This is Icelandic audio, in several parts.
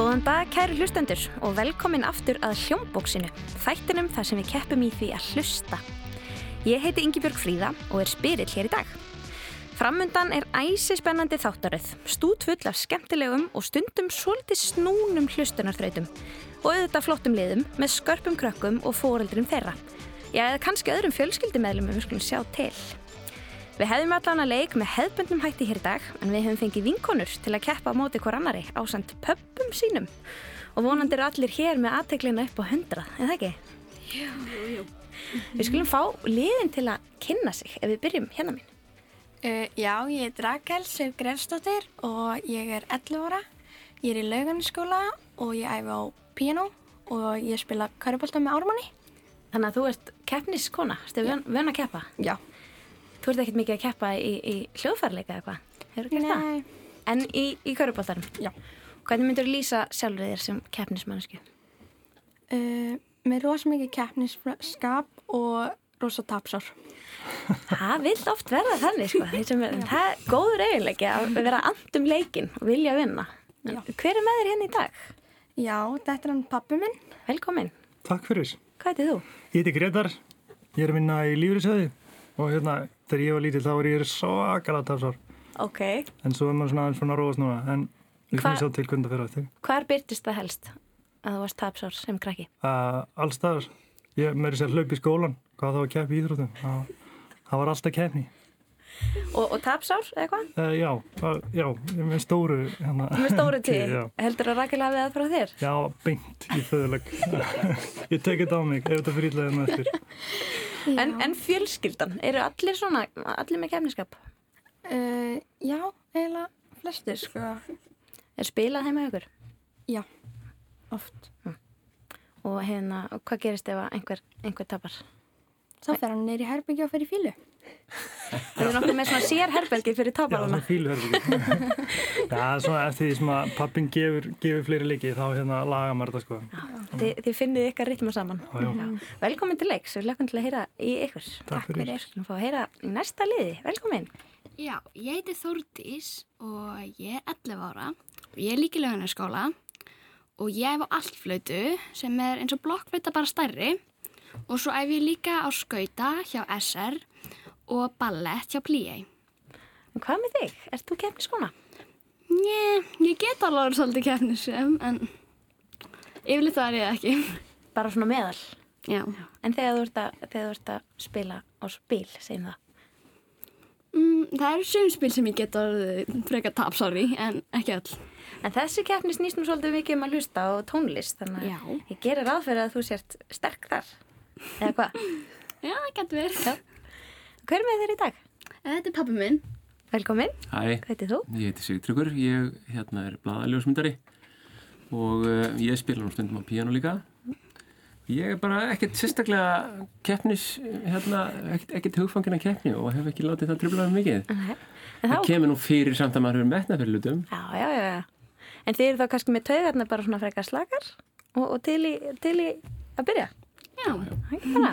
Góðan dag kæri hlustendur og velkomin aftur að hljómbóksinu, þættinum þar sem við keppum í því að hlusta. Ég heiti Ingi Björg Fríða og er spyrill hér í dag. Framundan er æsi spennandi þáttaröð, stút full af skemmtilegum og stundum svolítið snúnum hlustunarþrautum og auðvitað flottum liðum með skörpum krökkum og fóreldrum þeirra. Já, eða kannski öðrum fjölskyldumæðlum við skulum sjá til. Við hefðum allan að leik með hefðbundnum hætti hér í dag en við hefum fengið vinkonur til að keppa á móti hver annari á samt pöppum sínum og vonandi eru allir hér með aðteglina upp á hundra, en það ekki? Jú, jú. Við skulum fá liðin til að kynna sig ef við byrjum hérna mín. Uh, já, ég er Rakel Sif Grefsdóttir og ég er 11 ára. Ég er í lauganiskóla og ég æfi á piano og ég spila körubólta með ármanni. Þannig að þú ert keppniskona, stu vön, vön að keppa? Já. Þú ert ekkert mikið að keppa í, í hljóðfærleika eða hvað? Hefur þú gert það? En í, í körubóltarum? Já. Hvernig myndur þú lýsa sjálfur þér sem keppnismannsku? Uh, með rosa mikið keppnisskap og rosa tapsár. Það vil oft verða þannig sko. Er, það er góður eiginleiki að vera andum leikin og vilja vinna. Já. Hver er með þér hérna í dag? Já, þetta er hann pappi minn. Velkomin. Takk fyrir. Hvað heitir þú? Ég heiti Gretar, ég er að vinna í lífriðsöði og hérna þegar ég var lítill þá var ég svakalega tapsár. Ok. En svo er maður svona aðeins svona róast núna en við finnum sjá til það fyrir eftir. Hvar byrtist það helst að þú varst tapsár sem krakki? Uh, Allstaðar, ég meiri sér hlaup í skólan, hvað var að keppi í íþróttum. Það, það var alltaf keppni. Og, og tapsár eða hvað? Uh, já, uh, já, ég með stóru hérna. Með stóru. Já, Heldur að Rakel hafi það frá þér? já beint í föðuleg. ég tek þetta á mig ef þetta fyrir ítlaðið með eftir. En, en fjölskyldan, eru allir svona, allir með keppniskap? Uh, já, eiginlega flestir, sko. Er spilað heima ykkur? Já, oft. Og hérna, hvað gerist ef einhver, einhver tapar? Þá fer hann neyri herbyggja og fer í fílu. Það er nokkuð með svona sérherbergi fyrir Já, taparana. svona fíluherbygging. Já, svona eftir því sem að pappin gefur, gefur fleiri leiki þá hérna laga maður þetta sko. Þið, þið finnið ykkar ritma saman. Já, já. Velkomin til leiks, við lökum til að heyra í ykkur. Takk fyrir. Við skulum fá að heyra næsta liði. Velkomin. Já, ég heiti Þórdís og ég er 11 ára og ég er líka í laugunarskóla og ég hef á allflötu sem er eins og blokkflöta bara stærri og svo ef ég líka á skauta hjá SR og ballett hjá. En hvað með þig? Ert þú keppniskona? Njé, ég get alveg orðið svolítið keppnisum en yfirleitt það er ég ekki. Bara svona meðal. Já. En þegar þú ert að, þú ert að spila á spil, segjum það. Mm, það eru sumspil sem ég get orðið frekar tapsári en ekki öll. En þessi keppni snýst nú svolítið mikið um að hlusta á tónlist, þannig Já. að ég gerir fyrir að þú sért sterk þar. Eða hvað? Já, það getur verið. Já. Hver er með þér í dag? Þetta er pappi minn. Velkomin. Hæ, Hvað heitir þú? ég heiti Sigtryggur, ég hérna, er blaðaljósmyndari og uh, ég spila nú stundum á píano líka. Ég er bara ekkert sérstaklega keppnis, hérna, ekkert, ekkert hugfangin að keppni og hef ekki látið það tröflaði mikið. En Það þá, kemur nú fyrir samt að maður hefur metna fyrir lutum. já, já, já, já. En þið eru þá kannski með taugarnar bara svona frekar slakar og, og til, í, til í að byrja? Já. Ekki bara.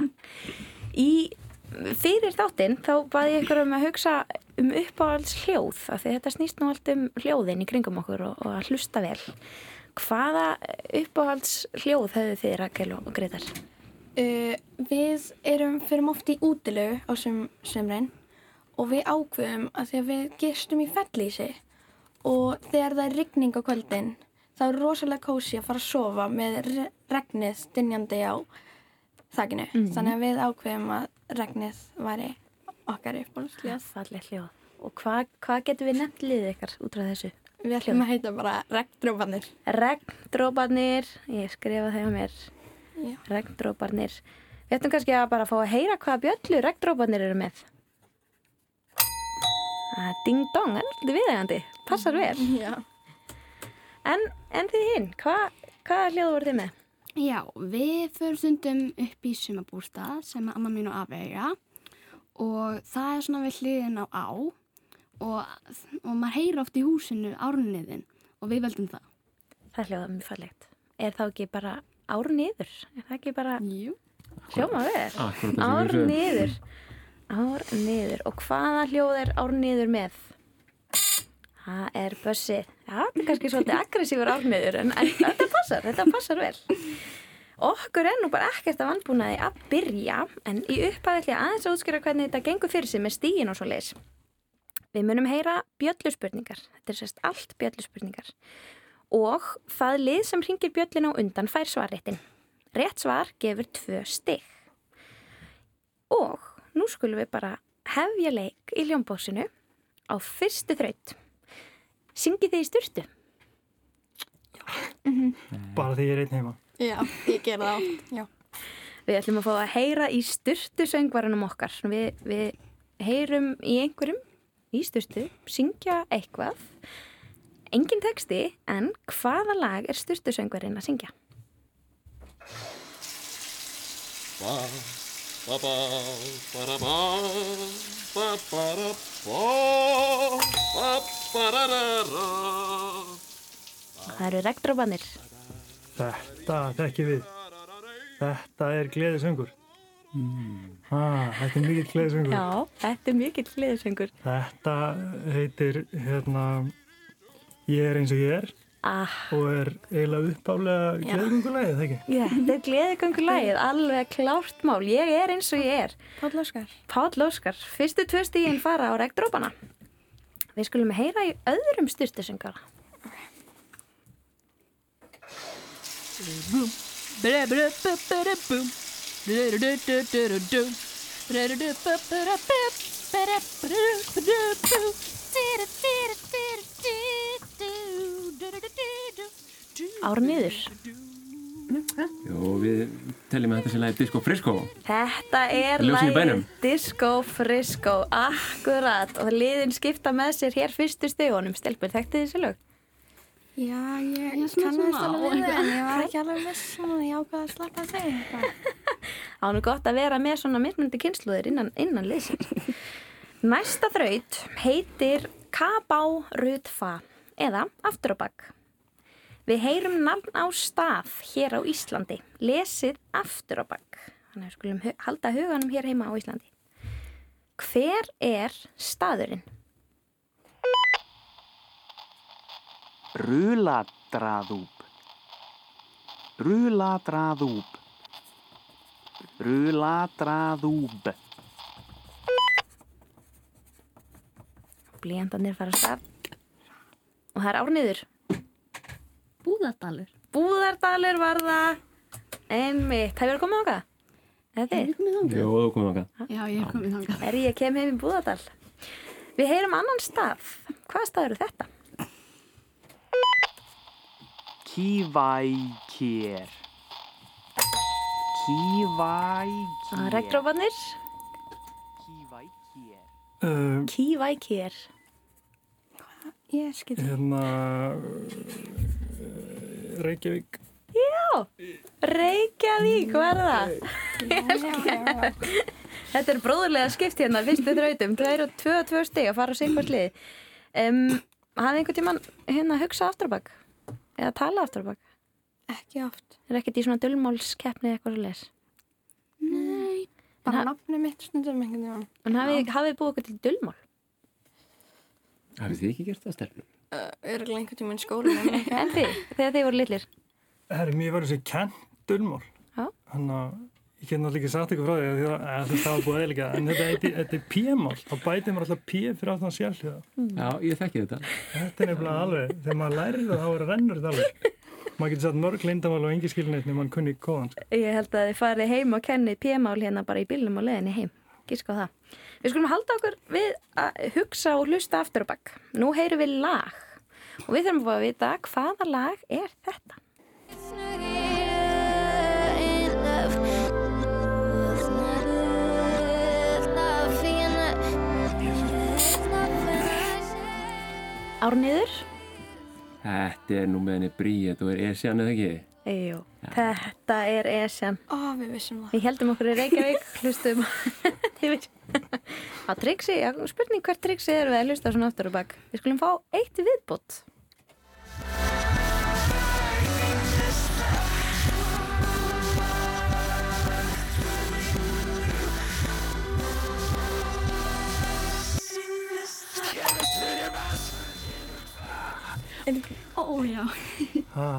Í fyrir þáttinn þá baði ég ykkur um að hugsa um uppáhalds hljóð af því þetta snýst nú allt um hljóðin í kringum okkur og, og að hlusta vel. Hvaða uppáhalds hljóð hefðu þið Rakel og Gretar? Uh, við erum fyrir oft í útilegu á sum, sumrein og við ákveðum að því að við gistum í fellísi og þegar það er rigning á kvöldin þá er rosalega kósi að fara að sofa með re regnið dynjandi á þakkinu. Þannig að við ákveðum að regnið væri okkar uppáhaldsljóð. Falleg hljóð. Og hvað hva getur við nefnt liðið ykkar út frá þessu? Við ætlum að heita bara regndrópanir. Regndróparnir, ég skrifa þegar mér, Já. regndróparnir. Við ættum kannski að bara fá að heyra hvaða bjöllu regndróparnir eru með. Ah, ding dong, það er svolítið viðegandi, passar vel. Já. En, en þið hinn, hva, hvaða hljóð voru þið með? Já, við förum stundum upp í sumabústað sem amma mín og afi eiga og það er svona við hliðin á á og, og maður heyrir oft í húsinu árniðin og við veldum það. Það hljóða mjög fallegt. Er þá ekki bara ár niður? Er það ekki bara Jú. sem Ár við sögum. niður. Ár niður. Og hvaða hljóð er ár niður með? Það er bössi. Já, það er kannski svolítið aggressífur árniður en, en þetta passar, þetta passar vel. Okkur er nú bara ekkert af vannbúnaði að byrja en í ég aðeins að útskýra hvernig þetta gengur fyrir sig með stígin og svo leis. Við munum heyra bjölluspurningar. Þetta er sérst allt bjölluspurningar. Og það lið sem ringir bjöllin á undan fær svarréttin. Rétt svar gefur tvö stig. Og nú skulum við bara hefja leik í ljómbósinu á fyrstu þraut. Syngi þið í styrtu? Bara því ég er einn heima. Já, ég ger það átt. Já. Við ætlum að fá að heyra í styrtu söngvarunum okkar. Við, við heyrum í einhverjum í styrtu, syngja eitthvað. Engin texti, en hvaða lag er styrtu söngvarinn að syngja? Það eru regndrópanir. Þetta þekki við. Þetta er gleðisöngur. Ah, þetta er mikill gleðisöngur. Já, þetta er mikill gleðisöngur. Þetta heitir, hérna, ég er eins og ég er Ah, og er eiginlega uppálega gleðigöngulegið, það ekki? já, þetta er gleðigöngulægið, alveg klárt mál. Ég er eins og ég er. Páll Óskar. Páll Óskar, fyrstu tvö stígin fara á regndrópana. Við skulum heyra í öðrum styrtusöngara. Árniður. Jú, við teljum að þetta sé lagi Disco Frisco. Þetta er bænum. Disco Frisco, akkurat. Og liðin skipta með sér hér fyrstu stegunum. Stelpur, þekktu þessi lög? Já, ég kannast alveg við en ég var ekki alveg viss svona, ég ákvaði að slappa að segja þetta. Er nú gott að vera með svona mismundi kynsluðir innan, innan liðsins. Næsta þraut heitir Kabá Rutfa eða Aftur á bakk. Við heyrum nafn á stað hér á Íslandi, lesið Aftur á bakk. Þannig að við skulum halda huganum hér heima á Íslandi. Hver er staðurinn? Ruladraðúb Ruladraðúb Ruladraðúb Blíjandarnir fara af stað. Og það er árniður. Búðardalur. Búðardalur var það einmitt. Það verið komið okkar? Eða þið? Jú, þú komum okkar. Já, ég er komið þangað. Er ég kem heim í Búðardal. Við heyrum annan stað. Hvaða stað eru þetta? Kívækér Kívækér Það er regndrópanir. Kívækér Uh, Kívækir. Ég skil. hérna, uh, Reykjavík. Já, Reykjavík var það. Þetta er bróðurlega skipt hérna, fyrstu þrautum. Það eru tvö og tvö stig að fara á sikkvart lið. Um, hafði einhvern tímann hérna hugsa afturbak? Eða tala afturbak? Ekki oft. Er ekkert í svona dölmálskeppni eða eitthvað svo les? Nei. Bara nafni mitt stundum einhvern veginn. En hafið hafið búið okkur til dölmál? Hafið þið ekki gert það? Uh, Örgulega einhvern tíma í skólanum. en þið, þegar þið voru litlir? Herri, mér var þessi kent dulmál. Já. Þannig að ég get náttúrulega ekki sagt ykkur frá því að þetta var búið eðlika. En þetta þetta er P-mál. Þá bætið maður alltaf P fyrir aftan sjálfhjóða. Já, ég þekki þetta. Þetta er nefnilega alveg, þegar maður lærir það þá er rennur þetta alveg. Maður getur satt mörg lindamál og engi nema mann kunni kóðan. Sko. Ég held að þið farið heim og kennið p-mál hérna bara í bílnum og leðinni heim. Gísk á það. Við skulum halda okkur við að hugsa og hlusta aftur og bakk. Nú heyrum við lag og við Árniður? Þetta er nú með henni Bríet og er Esjan eða ekki? Jú, þetta er Esjan. Ó, við vissum það. Við heldum okkur í Reykjavík, hlustum á triksi, spurning hvert triksi er við að hlusta svona aftur og bakk. Við skulum fá eitt viðbót. Ó, já. Ha,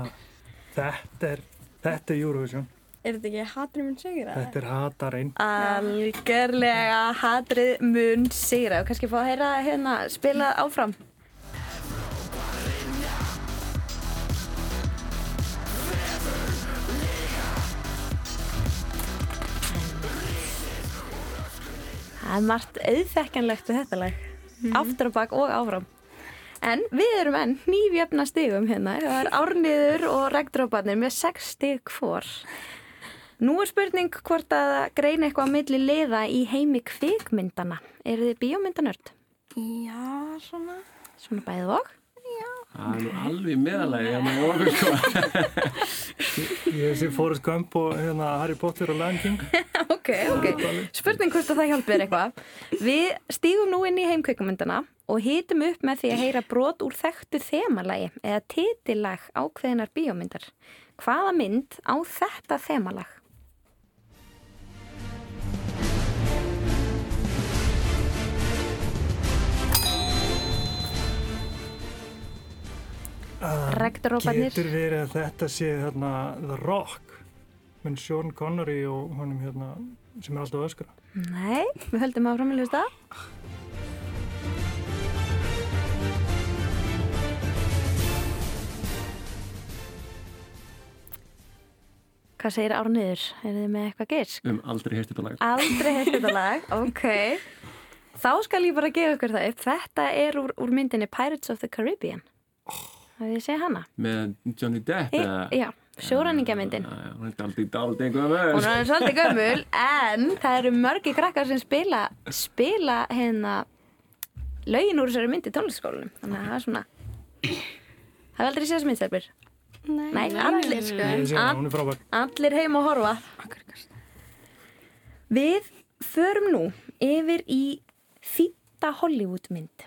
þetta er, þetta er Eurovision. Er þetta ekki hatrið mun segir það? Þetta er hatarinn. Algjörlega hatrið mun sigra og kannski fá að heyra hérna spila áfram. Það er margt auðþekkanlegt við þetta lag, aftur á bak og áfram. En við erum enn nýfjöfna stigum hérna, það er árniður og regndróparnir með sex stig hvor. Nú er spurning hvort að greina eitthvað á milli liða í heimi kvikmyndana. Eru þið bíómyndanörd? Já, svona. Svona bæðið og? Það er nú alveg meðalagi hérna í okkur sko. Ég sé Forrest Gump og hérna Harry Potter og Lion King. ok, ok. Spurning hvort að það hjálpir eitthvað. Við stígum nú inn í heimkvikmyndana og hýtum upp með því að heyra brot úr þekktu þemalagi eða titillag ákveðinar bíómyndar. Hvaða mynd á þetta þemalag? Rektoróparnir. Getur verið að þetta sé hérna The Rock. Menn Sean Connery og honum hérna sem er alltaf öskra. Nei, við höldum áfram í hlusta. Hvað segir Árniður? Er þið með eitthvað geisk? Um aldrei heyrst þetta lag. Aldrei heilt þetta lag, ok. Þá skal ég bara gefa ykkur það upp. Þetta er úr, úr myndinni Pirates of the Caribbean. Það við segja hana. Með Johnny Depp eða? já, sjóræningamyndin. Hún er aldrei dálítið einhverjum Hún er svolítið gömul, en það eru mörgi krakkar sem spila, spila hérna lögin úr þessari mynd í tónlistaskólanum. Þannig að það er svona... Það er aldrei séð þessi myndstelpur. Nei, Nei, allir, sko. Frábær. allir heim að horfa. Við förum nú yfir í þýtta Hollywoodmynd.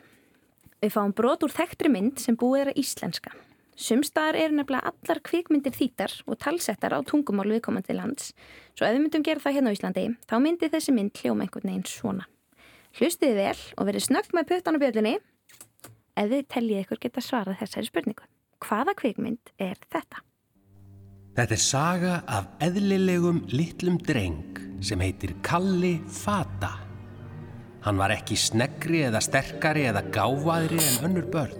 Við fáum brot úr þekktri mynd sem búið er að íslenska. Sumstaðar eru nefnilega allar kvikmyndir þýttar og talsettar á tungumál viðkomandi lands. Svo ef við myndum gera það hérna á Íslandi, þá myndi þessi mynd hljóma einhvern veginn svona. Hlustiði vel og verið snögg með puttan á bjöllinni ef þið teljið ykkur geta svarað þessari spurningu. Hvaða kvikmynd er þetta? Þetta er saga af eðlilegum litlum dreng sem heitir Kalli Fata. Hann var ekki sneggri eða sterkari eða gáfaðri en önnur börn.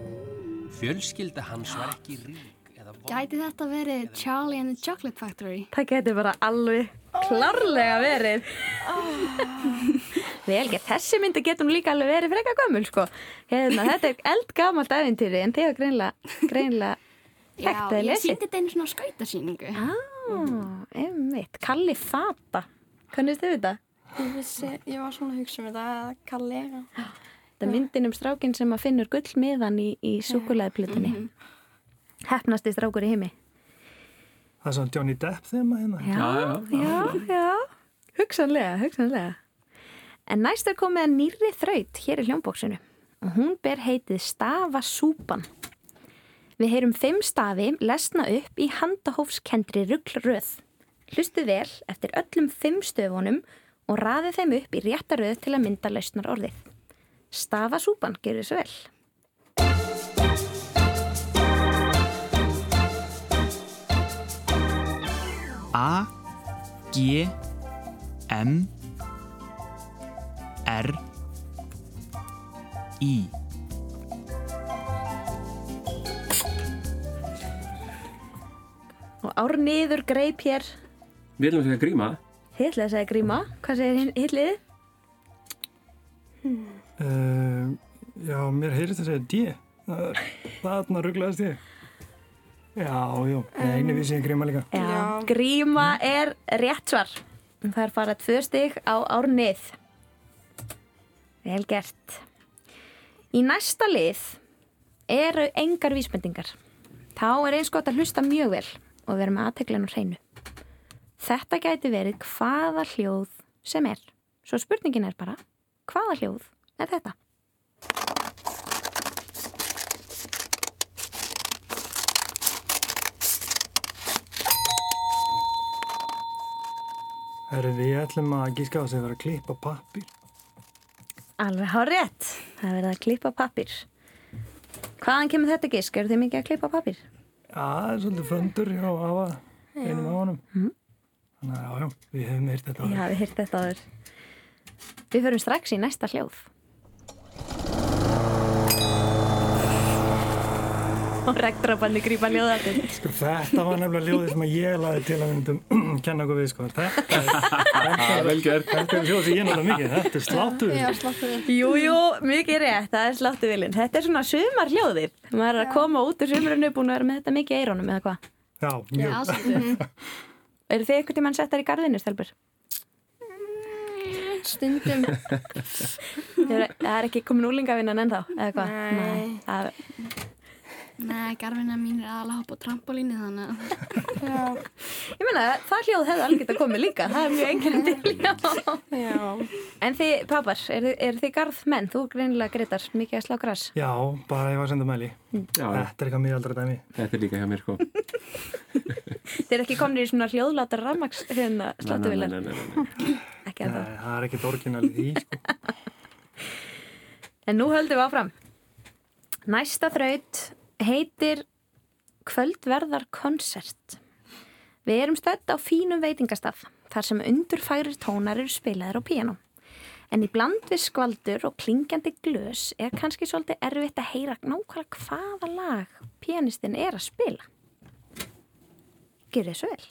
Fjölskylda hans var ekki rík eða von. Gæti þetta verið Charlie and the Chocolate Factory? Það getur bara alveg klárlega verið. Vel gett, þessi myndi getur nú líka alveg verið freka gömul sko. Hérna, þetta er eldgamalt æfintýri en þegar greinlega, greinlega Já, þekkt eða ég lesið. síndi þetta einu svona skautasýningu. Ah, einmitt, Kalli Fata. Kannist þið þetta? Ég vissi, ég var svona að hugsa um þetta að Kalli. já. Þetta er myndin um strákin sem að finnur gullmiðan í, í súkulæðplutinni. Hefnasti strákur í heimi. Það er svona Johnny Depp þema hérna. Já, Já, já, já. Hugsanlega, hugsanlega. En næst er komið að nýrri þraut hér í hljómbóksinu og hún ber heitið Stafasúpan. Við heyrum fimm stafi lesna upp í handahófskendri rugglröð. Hlustu vel eftir öllum fimm stöfunum og raðið þeim upp í rétta röð til að mynda lausnar orðið. Stafasúpan gerur svo vel. A G M R I Og árniður greip hér Við ætlum að segja gríma. Þið ætlaði að segja gríma. Hvað segir hitliðið? Uh, já, mér heyrist að segja D. Það er þarna rugglaðist ég. Já, já, einu við séum gríma líka. Já. Já. Gríma er rétt svar. Það er farað tvö stig á árnið. Vel gert. Í næsta lið eru engar vísbendingar. Þá er eins gott að hlusta mjög vel og vera með aðteglinu hreinu. Þetta gæti verið hvaða hljóð sem er. Svo spurningin er bara, hvaða hljóð er þetta? Herru, við ætlum að gíska á þess að vera að klippa pappir. Alveg hár rétt. Það er verið að klippa pappir. Hvaðan kemur þetta gisk? Eru þið mikið að klippa pappir? Já, það er svolítið föndur hjá afa, einum af honum. Þannig að já, já, við hefum heyrt þetta. Ég hafi hýrt þetta áður. Við förum strax í næsta hljóð. Og rekdrabanni grípa ljóðartinn. Sko, þetta var nefnilega ljóðið sem að ég laði til að við myndum kenna okkur við, sko. Þetta er, þetta er, er ég nota mikið. Þetta er sláttuð. Já, sláttu við. Jú, jú, mikið rétt, það er sláttu vilin. Þetta er svona sumar hljóðið. Maður er að koma út úr sumarinu búin að vera með þetta mikið í eirónum eða hvað. Já, Já, mjög. Eru þið einhvern tímann settar í garðinu, Stelbur? Stundum. Hefur- Það er ekki komin úlingavinnan ennþá, eða hvað? Nei. Það, Nei, garfina mín er aðalega að hoppa á trampolíni þannig að Já. ég meina, það hljóð hefði alveg getað komið líka. Það er mjög einkennandi hljóð. Já. En þið, papar, eru er þið garðmenn? Þú greinilega greitar mikið að slá græs. Já, bara ég var að senda mæli. Já, Þetta er eitthvað mjög aldra dæmi. þetta er líka hjá mér, sko. Þið er ekki komin í svona hljóðláta rammaks hérna Nei, nei, nei, nei, nei. Ekki að Nei, það er ekkert orginal í sko. En nú höldum við áfram. Næsta þraut heitir Kvöldverðar konsert. Við erum stödd á fínum veitingastaf þar sem undurfærir tónar eru spilaðir á píanó. En í bland við skvaldur og klingjandi glös er kannski svolítið erfitt að heyra nákvæmlega hvaða lag pianistinn er að spila. Gjör þið svo vel.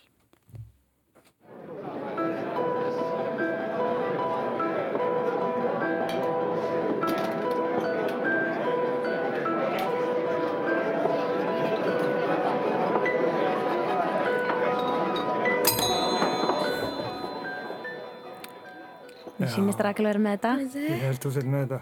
Mér sýnist rækilega að vera með þetta. Ég held þú sér með þetta.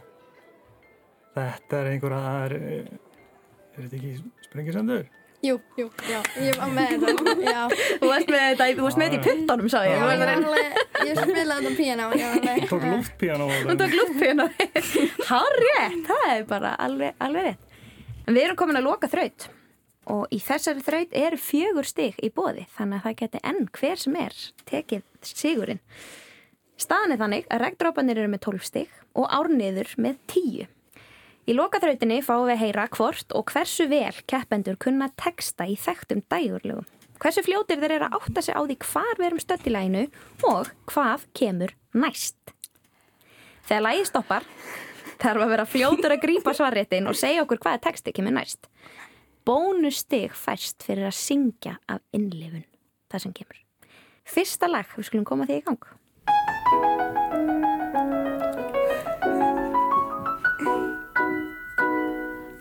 Þetta er einhverja, það er, er þetta ekki sprengisandur? Jú, jú, já. Ég var með þetta. Já. Þú varst með þetta, þú varst með þetta í puttunum, sá ég. Já, Þú ég að reyna- var alveg, ég spilaði þetta píanó. Ég var alveg. Tók luftpíano á þetta. tók lúppina. Hár rétt, það er bara alveg, alveg rétt. En við erum komin að loka þraut og í þessari þraut eru fjögur stig í bóði þannig að það geti enn hver sem er tekið sigurinn. Staðan er þannig að regndrópanir eru með 12 stig og árniður með 10. Í lokaþrautinni fáum við að heyra hvort og hversu vel keppendur kunna texta í þekktum dægurlögum. Hversu fljótir þeir eru að átta sig á því hvar við erum stödd í læginu og hvað kemur næst. Þegar lægi stoppar þarf að vera fljótur að grípa svarréttin og segja okkur hvaða texti kemur næst. Bónustig fæst fyrir að syngja af innlifun það sem kemur. Fyrsta lag, við skulum koma því í gang.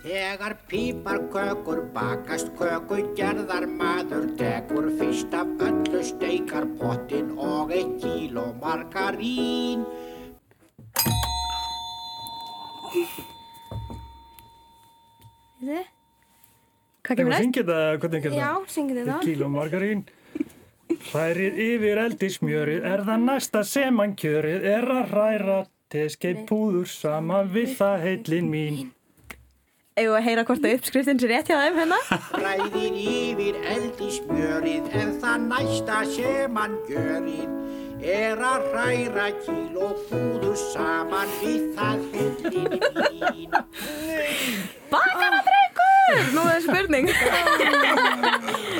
Þegar pípar kökur bakast köku gerðar maður tekur fyrst af öllu steikar pottin og eitt kíló margarín. Þið? Hvað Þegar kemur við næst? syngja þetta, hvernig getur Já, það? syngið þetta. Kíló margarín. Hrærir yfir eldismjörið, er það næsta sem hann kjörið, er að hræra teskeið púður saman við það heillin mín. Eða að heyra hvort að uppskriftin sé rétt hjá þeim hérna? Ræðir yfir eldismjörið en það næsta sem hann gjörið er að hræra kíló púður saman við það heillin mín. Bakara drengur! Nú er spurning.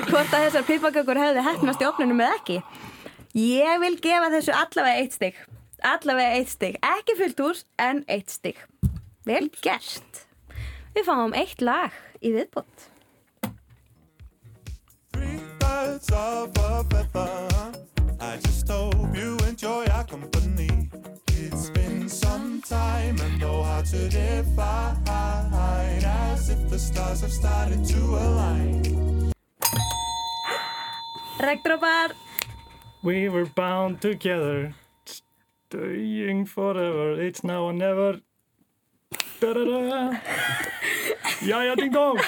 hvort að þessar pipakökur hefði hefnast í opnunum eða ekki. Ég vil gefa þessu allavega eitt stygg. Allavega eitt stygg. Ekki fullt úr, en eitt stygg. Vel gert. Við fáum eitt lag í viðbót. Three birds of a feather. I just hope you enjoy our company. It's been some time and know how to define as if the stars have started to align. Regndrópar. We were bound together, staying forever, it's now or never. Da-da-da. Jæja, ding dong.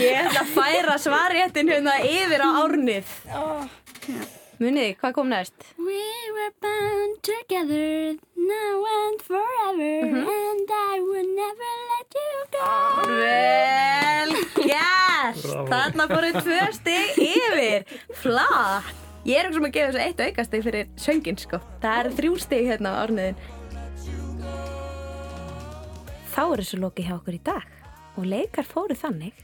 Ég ætla að færa svarréttin hérna yfir á árnið. Muniði, hvað kom næst? We were bound together now and forever and I would never let you go Vel gert! Þarna fóru tvö stig yfir. Flott! Ég er ekki sem að gefa þessu eitt aukastig fyrir söngin, sko. Það eru þrjú stig hérna á árniðin. Þá er þessu loki hjá okkur í dag og leikar fóru þannig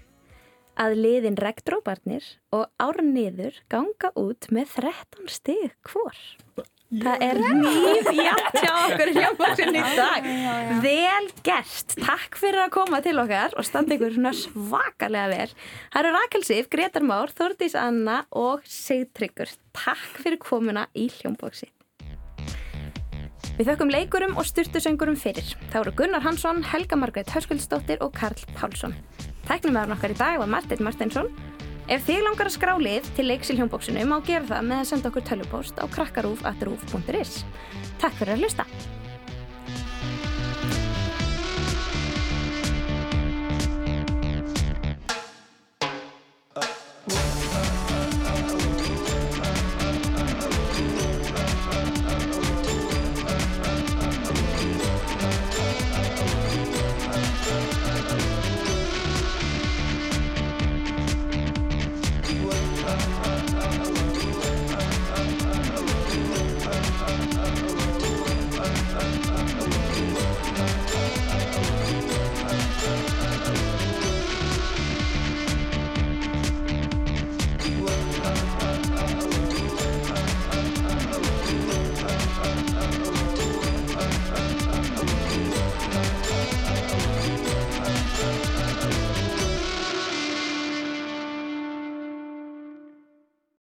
að liðin regndróparnir og árniður ganga út með 13 stig hvor. Það er nýð jafn hjá okkur hljómboksin í dag. Vel gert. Takk fyrir að koma til okkar og standa ykkur svona svakalega vel. Það eru Rakel Sif, Gretar Már, Þordís Anna og Sigtryggur. Takk fyrir komuna í hljómboksin. Við þökkum leikurum og styrtusöngurum fyrir. Það voru Gunnar Hansson, Helga Margreit Hörskuldsdóttir og Karl Pálsson. Tæknumæðurinn okkar í dag var Martin Martinsson. Ef þið langar að skrá lið til leiks í hljómbóksinu má gera það með að senda okkur tölvupost á krakkarúf.rúf.is. Takk fyrir að hlusta!